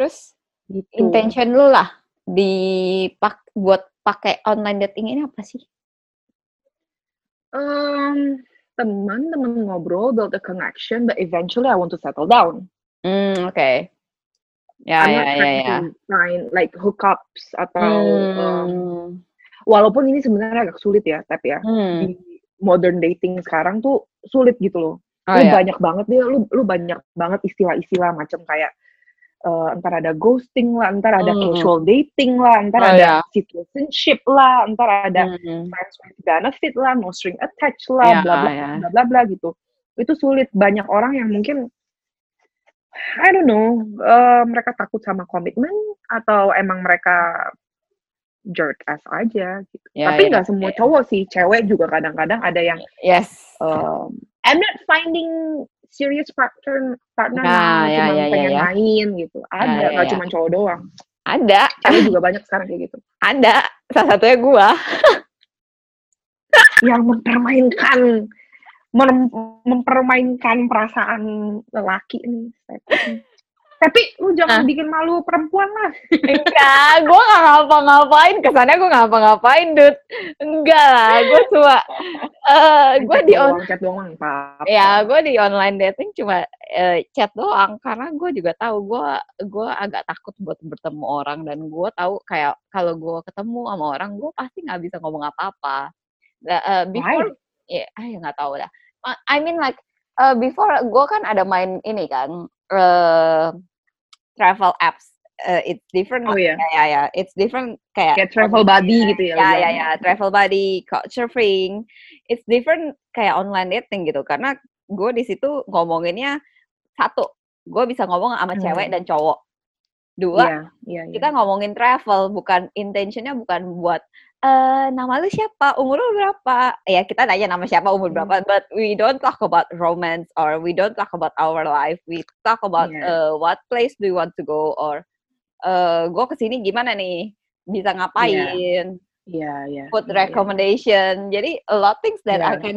Terus Gitu. intention lu lah dipak buat pakai online dating ini apa sih? Um, teman, teman ngobrol, build a connection, but eventually I want to settle down. Hmm, oke. Ya, I'm ya, not ya, ya. to find like hookups atau um, Hmm. walaupun ini sebenarnya agak sulit ya, tapi ya Hmm. di modern dating sekarang tuh sulit gitu loh. Oh, lu ya. banyak banget dia, lu lu banyak banget istilah-istilah macam kayak eh, entar ada ghosting lah, entar ada Hmm. casual dating lah, entar Oh, ada ya. situationship lah, entar ada Hmm. friends with benefit lah, no string attached lah, Ya, bla bla ya. bla bla bla gitu. Itu sulit. Banyak orang yang mungkin I don't know, eh, mereka takut sama komitmen atau emang mereka jerk ass aja gitu. Ya, Tapi ya, nggak semua ya. cowok sih, cewek juga kadang-kadang ada yang Yes. um, I'm not finding serious partner partner Nah, now, ya, cuma ya, ya, pengen ya. main gitu. Ada, ya, nggak ya. cuma cowok doang. Ada, Cewek juga banyak sekarang kayak gitu. ada. Salah satunya gua. Yang mempermainkan mem- mempermainkan perasaan lelaki nih. Tapi lu jangan Ah. bikin malu perempuan lah. Enggak, gue gak ngapa-ngapain. Kesannya gue ngapa-ngapain, Dut. Enggak lah, gue cuma... eh gue di on, doang, chat doang apa. ya gue di online dating cuma eh, chat doang. Karena gue juga tahu gue gue agak takut buat bertemu orang. Dan gue tahu kayak kalau gue ketemu sama orang, gue pasti nggak bisa ngomong apa-apa. Eh, before, ya, ah, ya nggak tahu dah. I mean like, eh, before gue kan ada main ini kan, eh travel apps. Eh, it's different Oh iya. ya ya it's different kayak Kayak travel buddy gitu ya. ya ya ya travel buddy couchsurfing it's different kayak online dating gitu karena gue di situ ngomonginnya satu gue bisa ngomong sama cewek Hmm. dan cowok dua Iya, iya, iya. kita ngomongin travel bukan intentionnya bukan buat eh nama lu siapa umur lu berapa ya kita nanya nama siapa umur Hmm. berapa but we don't talk about romance or we don't talk about our life we talk about Yeah. uh, what place do you want to go or eh gue ke sini gimana nih bisa ngapain Iya, iya. put iya, iya. recommendation jadi a lot things that I Yeah. can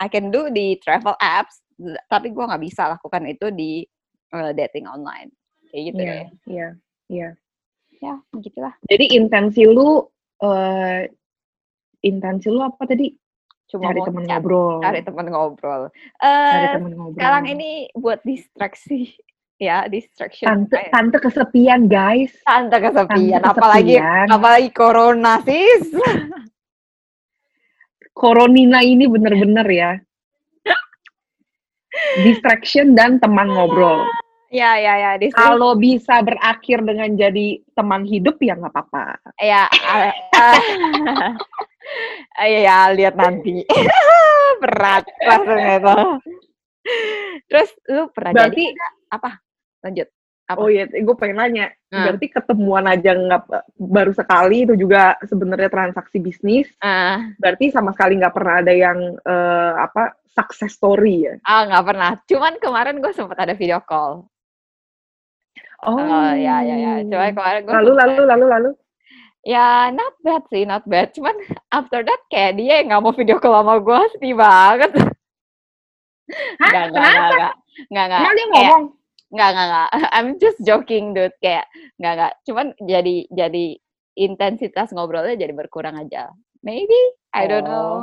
I can do di travel apps tapi gue nggak bisa lakukan itu di eh, dating online kayak gitu Iya, ya iya, iya. ya gitulah Jadi intensi lu eh intensi lu apa tadi? cuma Cari mau temen chat, ngobrol. cari teman ngobrol Cari eh temen ngobrol. sekarang ini buat distraksi ya distraction tante kayak tante kesepian, guys. tante kesepian Tante apalagi kesepian. apalagi corona sis Koronina ini bener-bener ya. Distraction dan teman ngobrol. Ya ya ya Kalau bisa berakhir dengan jadi teman hidup ya nggak apa-apa. ya ah, ya lihat nanti berat langsung itu terus lu pernah jadi Berarti, apa lanjut apa? oh iya, gue pengen nanya. Hmm. Berarti ketemuan aja nggak baru sekali itu juga sebenarnya transaksi bisnis. Ah, Berarti sama sekali nggak pernah ada yang eh, apa success story ya? ah nggak pernah cuman kemarin gue sempat ada video call Oh, oh ya ya ya cuman kemarin gue Lalu lalu lalu lalu. ya not bad sih not bad cuman after that kayak dia yang nggak mau video call sama gue sedih banget Hah? nggak Kenapa? nggak nggak nggak Emang dia ngomong? nggak nggak nggak I'm just joking dude kayak nggak nggak cuman jadi jadi intensitas ngobrolnya jadi berkurang aja maybe I don't know Oh.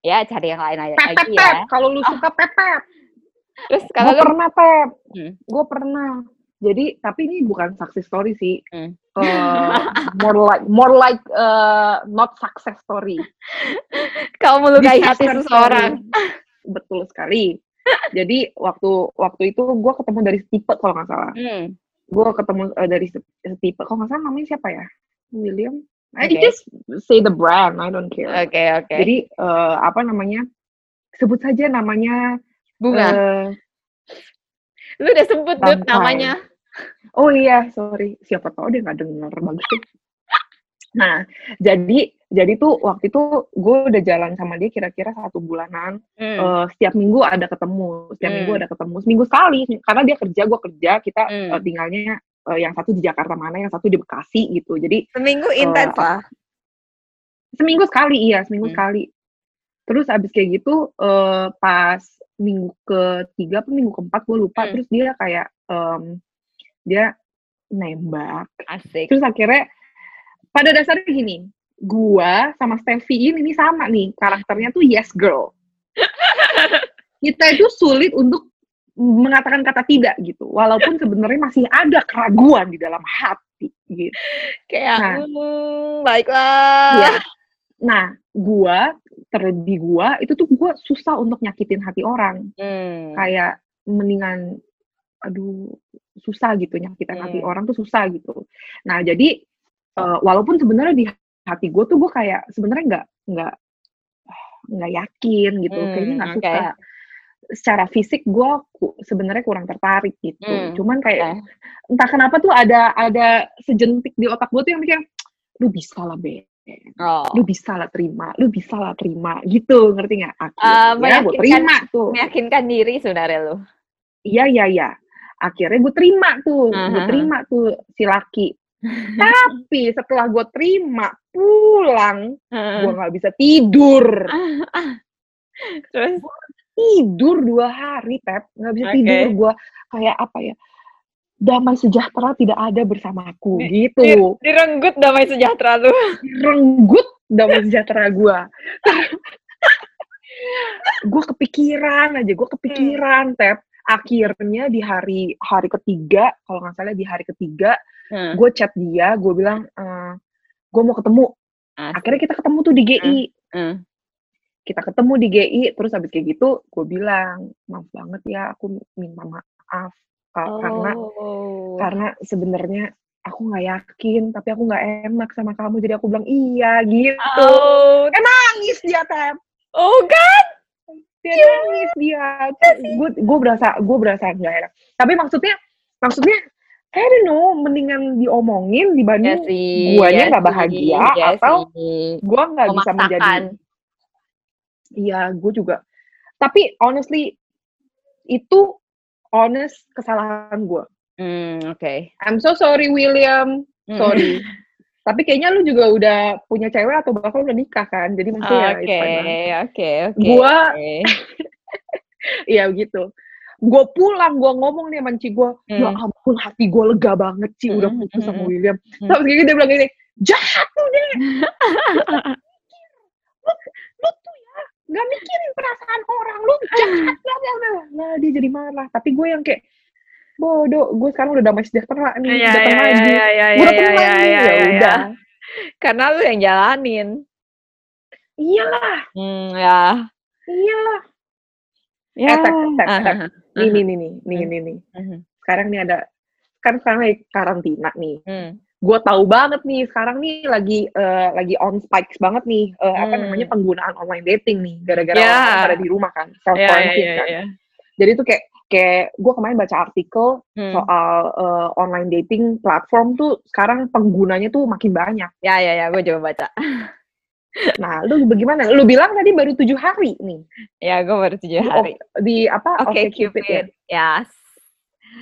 ya cari yang lain aja Pep, pep, pep. ya Kalau lu suka pep, pep. terus Gue kalau lu pernah pep. Hmm. Gue pernah. Jadi tapi ini bukan success story sih. Hmm. Eh, more like more like eh, not success story. kau melukai hati seseorang. Betul sekali. Jadi waktu waktu itu gue ketemu dari Stipe kalau nggak salah. hmm. Gue ketemu eh, dari Stipe. Kalau nggak salah namanya siapa ya? William. I Oke. just say the brand. I don't care. oke oke Jadi eh, apa namanya? Sebut saja namanya. bunga eh, lu udah sebut Bangkai. namanya Oh iya, sorry. Siapa tahu dia nggak denger bagus deh. Nah, jadi jadi tuh waktu itu gue udah jalan sama dia kira-kira satu bulanan. hmm. Eh, setiap minggu ada ketemu, setiap minggu Hmm. ada ketemu. Seminggu sekali, karena dia kerja, gue kerja. Kita Hmm. eh, tinggalnya eh, yang satu di Jakarta mana, yang satu di Bekasi gitu. Jadi seminggu intens eh, lah seminggu sekali, iya seminggu Hmm. sekali. Terus abis kayak gitu, eh, pas minggu ketiga atau minggu keempat gue lupa. Hmm. Terus dia kayak em, dia nembak. Asik. Terus akhirnya pada dasarnya gini, gua sama Steffi ini nih sama nih karakternya tuh yes girl. Kita itu sulit untuk mengatakan kata tidak gitu, walaupun sebenarnya masih ada keraguan di dalam hati gitu. Kayak, Nah. "Mmm, baiklah." Iya. Nah, gua terlebih gua itu tuh gua susah untuk nyakitin hati orang. Mmm. Kayak mendingan aduh susah gitu nyakitin hati Mmm. orang tuh susah gitu. Nah, jadi eee, walaupun sebenarnya di hati gue tuh gue kayak sebenarnya nggak nggak nggak yakin gitu, kayaknya Mmm, nggak oke. suka. Secara fisik gue ku sebenarnya kurang tertarik gitu. Mmm, Cuman kayak oke. entah kenapa tuh ada ada sejentik di otak gue tuh yang mikir, "Lu bisa lah, Beb. Oh. Lu bisa lah terima lu bisa lah terima." Gitu, ngerti nggak? Eee, Akhirnya gue meyakinkan terima tuh. meyakinkan diri sebenarnya lu. Iya iya iya. Akhirnya gue terima tuh, Ah gue terima tuh si laki. Tapi setelah gue terima, pulang, gue Heeh. nggak bisa tidur. Terus? Tidur 2 hari, Pep, nggak bisa tidur Oke. gue. Kayak apa ya, damai sejahtera tidak ada bersamaku, Di di gitu. direnggut damai sejahtera lu. Direnggut damai sejahtera gue. Gue kepikiran aja, gue kepikiran, Pep. Akhirnya di hari hari ketiga, kalau nggak salah di hari ketiga, Heeh. gue chat dia, gue bilang, eee, "Gue mau ketemu." Asik. Akhirnya kita ketemu tuh di GI. heeh. Kita ketemu di GI, terus habis kayak gitu gue bilang, "Maaf banget ya, aku minta maaf, Kak, karena Oh. karena sebenarnya aku nggak yakin, tapi aku nggak enak sama kamu, jadi aku bilang iya," gitu. Oh. Eh, nangis dia, Tep. Oh, kan? Dia nangis dia. Gue gue berasa gue berasa nggak enak. Tapi maksudnya maksudnya I don't know, mendingan diomongin dibanding sih guanya iya nggak sih bahagia iya atau sih. gua nggak bisa menjadi. Iya, gue juga. Tapi honestly, itu honest kesalahan gue. Mmm, oke. I'm so sorry William, Mhm. sorry. Tapi kayaknya lu juga udah punya cewek atau bahkan udah nikah kan? Jadi maksudnya ya it's Oke fine lah. oke oke Gua oke. iya begitu. Gue pulang, gue ngomong nih sama Ci gue, "Ya Mmm. ampun hati gue lega banget Ci, udah Mhm putus sama mhm. William." Mmm. Terus kayak gitu dia bilang gini, "Jahat lu, Dek! Lu lu tuh ya nggak mikirin perasaan orang, lu jahat bla bla bla." Nah, dia jadi marah. Tapi gue yang kayak, "Bodoh, gue sekarang udah damai sejahtera nih, Iya datang iya lagi. iya Gue iya datang iya lagi." iya Ya iya udah. Karena lu yang jalanin. Iyalah Mmm, ya. iyalah. Ya. Eh. Nih nih hah. nih nih nih Mmm. nih nih. Mhm. Sekarang nih ada kan sekarang lagi karantina nih. Mmm. Gue tahu banget nih sekarang nih lagi eee, lagi on spikes banget nih, eee, apa namanya, penggunaan online dating nih, gara-gara Ya. orang-orang pada di rumah kan, self Iya iya quarantine iya kan. iya. Jadi tuh kayak kayak gue kemarin baca artikel Mmm. soal, eee, online dating platform tuh sekarang penggunanya tuh makin banyak. Ya ya ya, gue juga baca. Nah, lu bagaimana? Lu bilang tadi baru 7 hari nih Ya, gue baru 7 di ok hari. di apa, Oke OkCupid ya? Cupid, yes.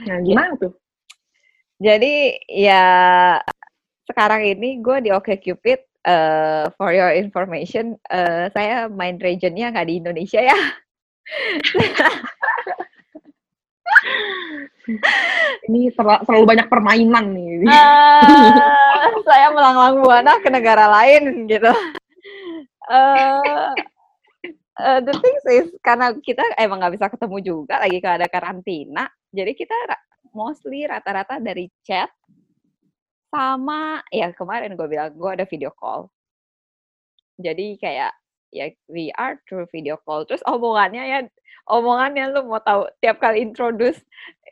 Nah, Ya. gimana tuh? Jadi, ya sekarang ini gue di OkCupid, eee, for your information, eee, saya main region-nya nggak di Indonesia ya. Ini terlalu banyak permainan nih. Eee, saya melanglang buana ke negara lain gitu. Eee eee, the things is karena kita emang nggak bisa ketemu juga lagi keadaan karantina, jadi kita mostly rata-rata dari chat sama ya kemarin gue bilang gue ada video call. Jadi kayak ya we are through video call, terus omongannya ya omongannya lu mau tahu tiap kali introduce,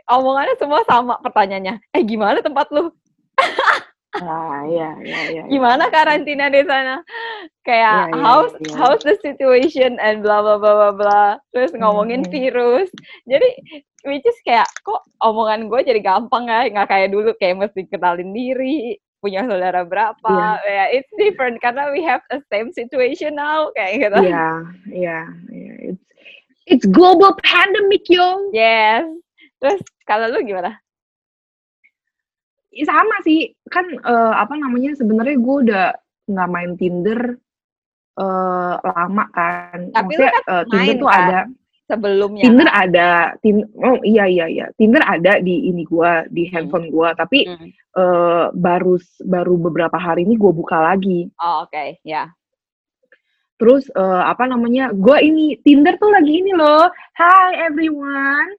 omongannya semua sama pertanyaannya, "Eh, gimana tempat lu?" Ah, iya iya iya iya. Gimana karantina di sana? Iya Kayak iya how's iya iya. how's the situation and bla bla bla bla bla, terus ngomongin Mhm. virus. Jadi which is kayak kok omongan gue jadi gampang ya, nggak kayak dulu kayak mesti kenalin diri, punya saudara Iya. berapa, ya it's different karena we have the same situation now kayak gitu. Iya iya iya. It's it's global pandemic, yo. Yes. Terus kalau lu gimana? Ih, sama sih. Kan, eee, apa namanya, sebenarnya gue udah nggak main Tinder, eee, lama kan. Tapi Maksudnya, kan eee, Tinder main tuh kan? ada Sebelumnya Tinder kan? ada, tin oh iya iya iya, Tinder ada di ini gua, di Hmm. handphone gua, tapi, Hmm. eee, baru baru beberapa hari ini gua buka lagi. Oh, oke, ya. Terus, eee, apa namanya, gua ini, Tinder tuh lagi ini loh, "Hi everyone,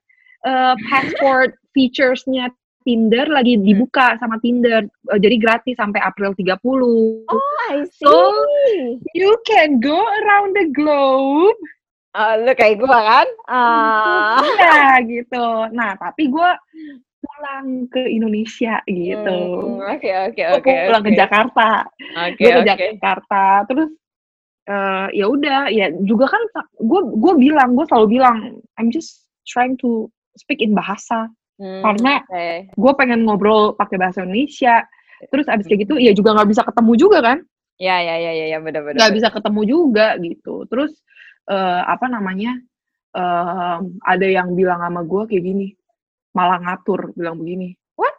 eee, passport features-nya Tinder lagi Hmm. dibuka sama Tinder, eee, jadi gratis sampai April 30. Oh, I So, see. you can go around the globe." Oh, lu kayak gua kan? Ah. Iya, gitu. Nah, tapi gua pulang ke Indonesia, gitu. Mmm, oke oke oke pulang ke oke. Jakarta. Oke Gua ke oke. Jakarta, terus, eee, ya udah, ya juga kan sa gua gua bilang, gua selalu bilang, "I'm just trying to speak in bahasa." Mmm, Karena oke. gua pengen ngobrol pakai bahasa Indonesia. Terus abis kayak gitu, ya juga nggak bisa ketemu juga kan. Ya ya ya ya ya, bener Nggak bisa ketemu juga, gitu. Terus, eee, apa namanya, mmm, ada yang bilang sama gua kayak gini, malah ngatur, bilang begini, What?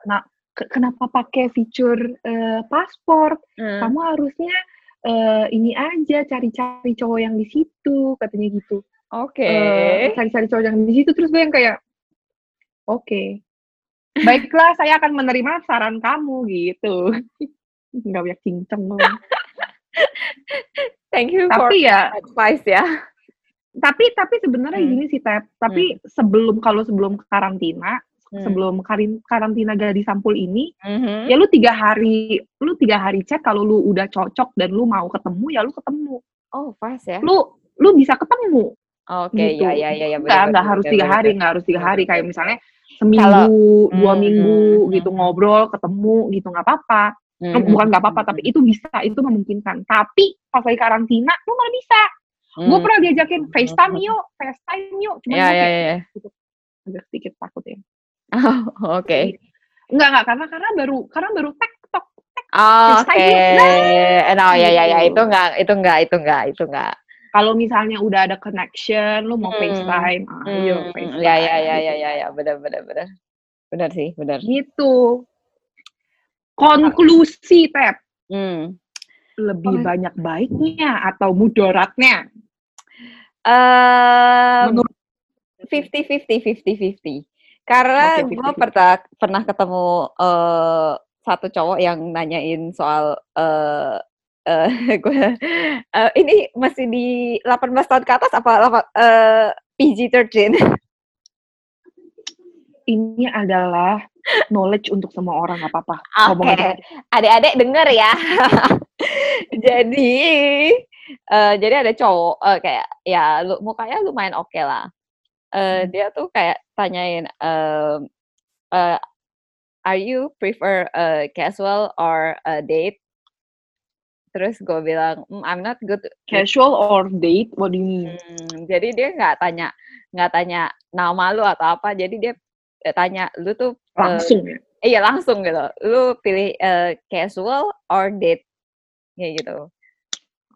"Kena ke kenapa pakai fitur, eee, paspor? Mmm. Kamu harusnya, eee, ini aja, cari-cari cowok yang di situ," katanya gitu. Oke. Eee, cari-cari cowok yang di situ, terus gue yang kayak, "Oke. Baiklah, saya akan menerima saran kamu," gitu. Nggak banyak cincong doang. Thank you for Tapi ya advice ya. tapi tapi sebenarnya Mmm. gini sih, Tep, tapi sebelum kalau sebelum karantina, Mmm. sebelum karin karantina gadis sampul ini, Mhm. ya lu 3 hari lu 3 hari chat kalau lu udah cocok dan lu mau ketemu, ya lu ketemu. Oh, pas ya? Lu lu bisa ketemu, Oke, gitu. ya ya ya ya, bener Nggak harus bener 3 bener hari nggak harus 3 Bener hari, kayak misalnya Kalau seminggu, 2 mmm, minggu gitu, mhm. ngobrol, ketemu gitu, nggak apa-apa. Mhm Mmm, bukan nggak apa-apa, tapi itu bisa, itu memungkinkan. Tapi pas lagi karantina, lu malah bisa. Gue Mmm. pernah diajakin, "FaceTime yuk FaceTime yuk," cuman Ya gue ya ya ya. gitu, agak sedikit takut ya. Oh, oke. Jadi enggak enggak, karena karena baru karena baru tektok, tek, Oke. FaceTime yuk, nah, No, ya ya ya, itu gitu. nggak itu nggak itu nggak itu nggak. Kalau misalnya udah ada connection, lu mau Mmm. FaceTime, ayo Mmm, ya ya FaceTime, ya ya gitu ya kan. ya, bener bener bener. Bener sih, bener. Gitu. Konklusi, Tep. Mmm. Lebih Oh. banyak baiknya atau mudaratnya? Mmm, Menurut 50-50 50-50. Karena Oke, gua 50-50. perta pernah ketemu, eee, satu cowok yang nanyain soal, eee eee, gue eee, ini masih di 18 tahun ke atas apa lapa eee, PG-13? Ini adalah knowledge untuk semua orang, nggak apa-apa, Oke, aja. adik-adik denger ya. Jadi, eee, jadi ada cowok, eee, kayak ya lu mukanya lumayan okelah. Eee, Mmm. dia tuh kayak tanyain, mmm, eee, "Are you prefer, eee, casual or a date?" Terus gue bilang, "Mmm, I'm not good with" Casual or date? What do you mean? Mmm, jadi dia nggak tanya nggak tanya nama lu atau apa, jadi dia, eee, tanya, "Lu tuh" eee Langsung ya? iya langsung gitu, "Lu pilih, eee, casual or date?" Kayak gitu.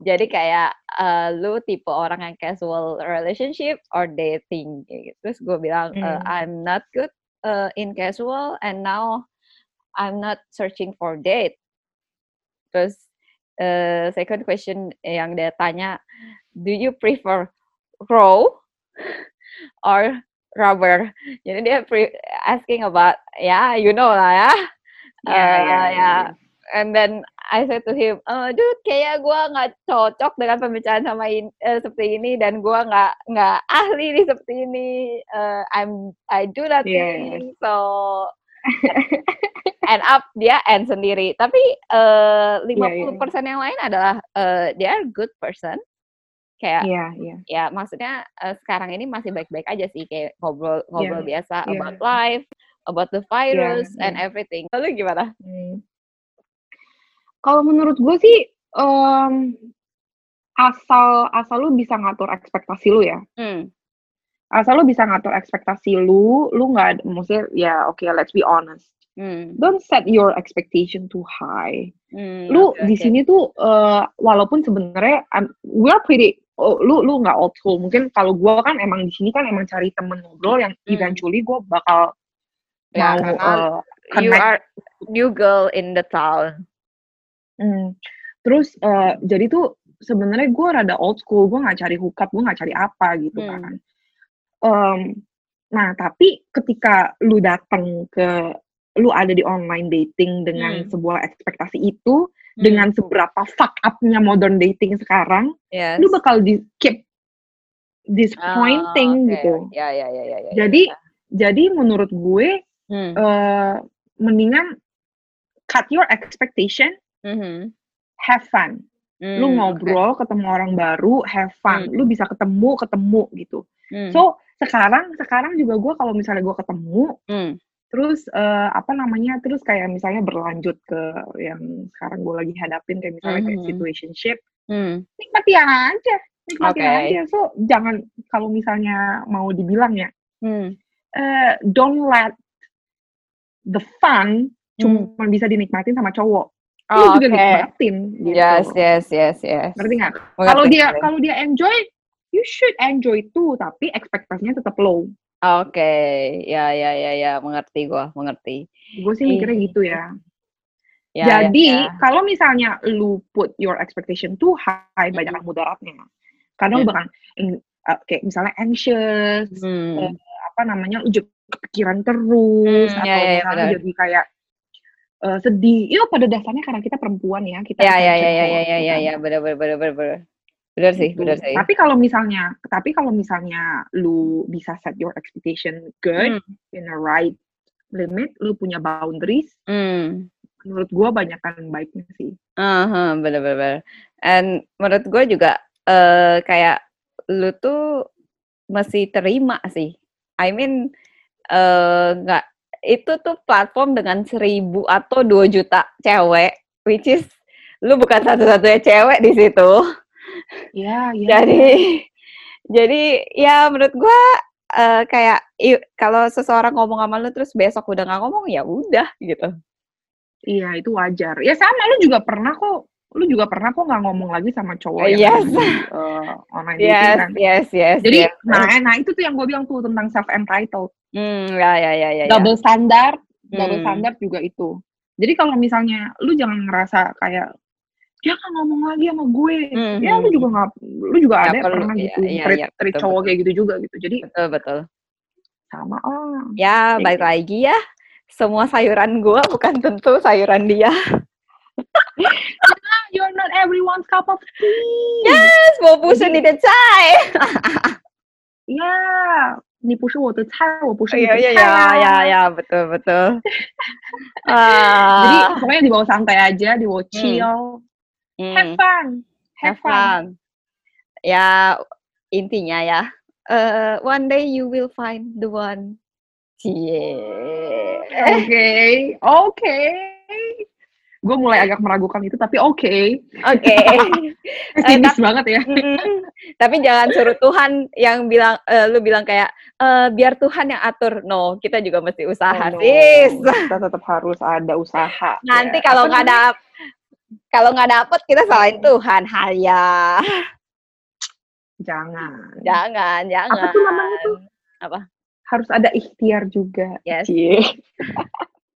Jadi kayak, eee, "Lu tipe orang yang casual relationship or dating?" Kayak gitu. Terus gue bilang, eee, Mmm. "I'm not good, eee, in casual and now I'm not searching for date." Terus, eee, second question yang dia tanya, "Do you prefer raw or rubber?" Jadi dia pre asking about ya you know lah ya, Ya ya eee, ya ya ya. and then I said to him, eee, "Dude, kayaknya gua nggak cocok dengan pembicaraan sama in eee, seperti ini dan gua nggak nggak ahli nih seperti ini, eee, I'm I do nothing." So, end up dia end sendiri. Tapi, eee, lima Iya iya puluh iya. persen yang lain adalah, eee, they are good person. Kayak Iya iya. ya maksudnya, eee, sekarang ini masih baik-baik aja sih, kayak ngobrol Iya ngobrol biasa iya. about life, about the Iya virus and iya. everything. Lalu gimana? Mmm. Kalau menurut gue sih, mmm, asal asal lu bisa ngatur ekspektasi lu ya. Mmm. Asal lu bisa ngatur ekspektasi lu, lu nggak maksudnya ya oke let's be honest. Mmm. Don't set your expectation too high. Mmm, Lu oke di sini tuh, eee, walaupun sebenarnya we are pretty oh, lu lu nggak old school. Mungkin kalau gua kan emang di sini kan emang cari temen ngobrol yang Mmm. eventually gua bakal Ya mau, karena eee, you connect. are new girl in the town. Mmm. Terus, eee, jadi tuh sebenarnya gue rada old school, gue nggak cari hookup, gue nggak cari apa gitu Hmm. kan. Em, nah tapi ketika lu datang ke lu ada di online dating dengan Hmm. sebuah ekspektasi itu, Hmm. dengan seberapa fuck up-nya modern dating sekarang, Yes. lu bakal di keep Oh, disappointing oke. gitu. Ya, ya, ya, ya, ya. Jadi ya. jadi menurut gue Hmm. eh mendingan cut your expectation, Mhm. have fun. Lu Hmm, oke. ngobrol, ketemu orang baru, have fun. Hmm. Lu bisa ketemu, ketemu gitu. Hmm. So sekarang sekarang juga gue kalau misalnya gue ketemu, Hmm. Terus eh, apa namanya, terus kayak misalnya berlanjut ke yang sekarang gue lagi hadapin kayak misalnya kayak Mhm. situationship, Hmm. nikmati aja, nikmati Oke. aja. So jangan kalau misalnya mau dibilang ya, Hmm. eh, don't let the fun Hmm. cuma bisa dinikmatin sama cowok. Lu Oh, juga oke. nikmatin gitu. Yes, yes, yes, yes. Ngerti nggak? Kalau dia kalau dia enjoy, you should enjoy too, tapi ekspektasinya tetap low. Oke, ya, ya, ya, ya, mengerti gua, mengerti. Gue sih mikirnya gitu ya. Ya, Jadi ya, ya. kalau misalnya lu put your expectation too high, banyak Mhm. mudaratnya. Karena lu Ya. bakal kayak misalnya anxious, Hmm. apa namanya, lu jadi kepikiran terus, Hmm, atau ya, ya, ya, misalnya benar. jadi kayak eh, sedih. Itu pada dasarnya karena kita perempuan ya, kita Ya, ya, ya, ya, ya, ya, ya ya, kan? ya, benar, benar, benar, benar, benar. Sih, Gitu. benar sih. Tapi kalau misalnya, tapi kalau misalnya lu bisa set your expectation good, Hmm. in the right limit, lu punya boundaries, Hmm. menurut gua banyakan baiknya sih. Bener bener. And menurut gue juga eh kayak lu tuh mesti terima sih. I mean eh nggak itu tuh platform dengan seribu atau dua juta cewek, which is lu bukan satu-satunya cewek di situ. Iya, iya. Jadi jadi ya menurut gua eh kayak kalau seseorang ngomong sama lu terus besok udah nggak ngomong ya udah gitu. Iya, itu wajar. Ya sama, lu juga pernah kok, lu juga pernah kok nggak ngomong lagi sama cowok yang Yes. di eh, online dating Yes, kan. yes, yes. Jadi, yes. nah, nah itu tuh yang gue bilang tuh tentang self entitled. Hmm, ya ya ya ya. ya. Double standard, double Hmm. standard juga itu. Jadi kalau misalnya lu jangan ngerasa kayak dia nggak ngomong lagi sama gue, Hmm, ya lu hmm, juga nggak, lu juga Nggak ada perlu, pernah iya, gitu iya, treat, iya, treat betul, cowok betul. kayak gitu juga gitu. Jadi Betul betul. sama oh. Ya, Ya balik gitu. lagi ya. Semua sayuran gua bukan tentu sayuran dia. You're not everyone's cup of tea. Yes, 我不是你的菜。 Ya, 你不是我的菜，我不是你 Iya 的 iya 菜 ya 啊。 ya ya betul betul. Jadi Ah, pokoknya dibawa santai aja, dibawa chill, have hmm, fun, have have fun. fun. Ya intinya ya, eh, one day you will find the one. Cie. Oke, oke. Gue mulai agak meragukan itu, tapi oke. Oke. Pesimis banget ya. Mm-mm. Tapi jangan suruh Tuhan yang bilang, eh, lu bilang kayak, eh, biar Tuhan yang atur. No, kita juga mesti usaha, Oh, no. sis. Kita tetap harus ada usaha. Nanti ya. kalau nggak namanya? Kalau nggak dapet kita salahin Tuhan, haya. Jangan. Jangan, jangan. Apa tuh namanya tuh? Apa? Harus ada ikhtiar juga. Yes.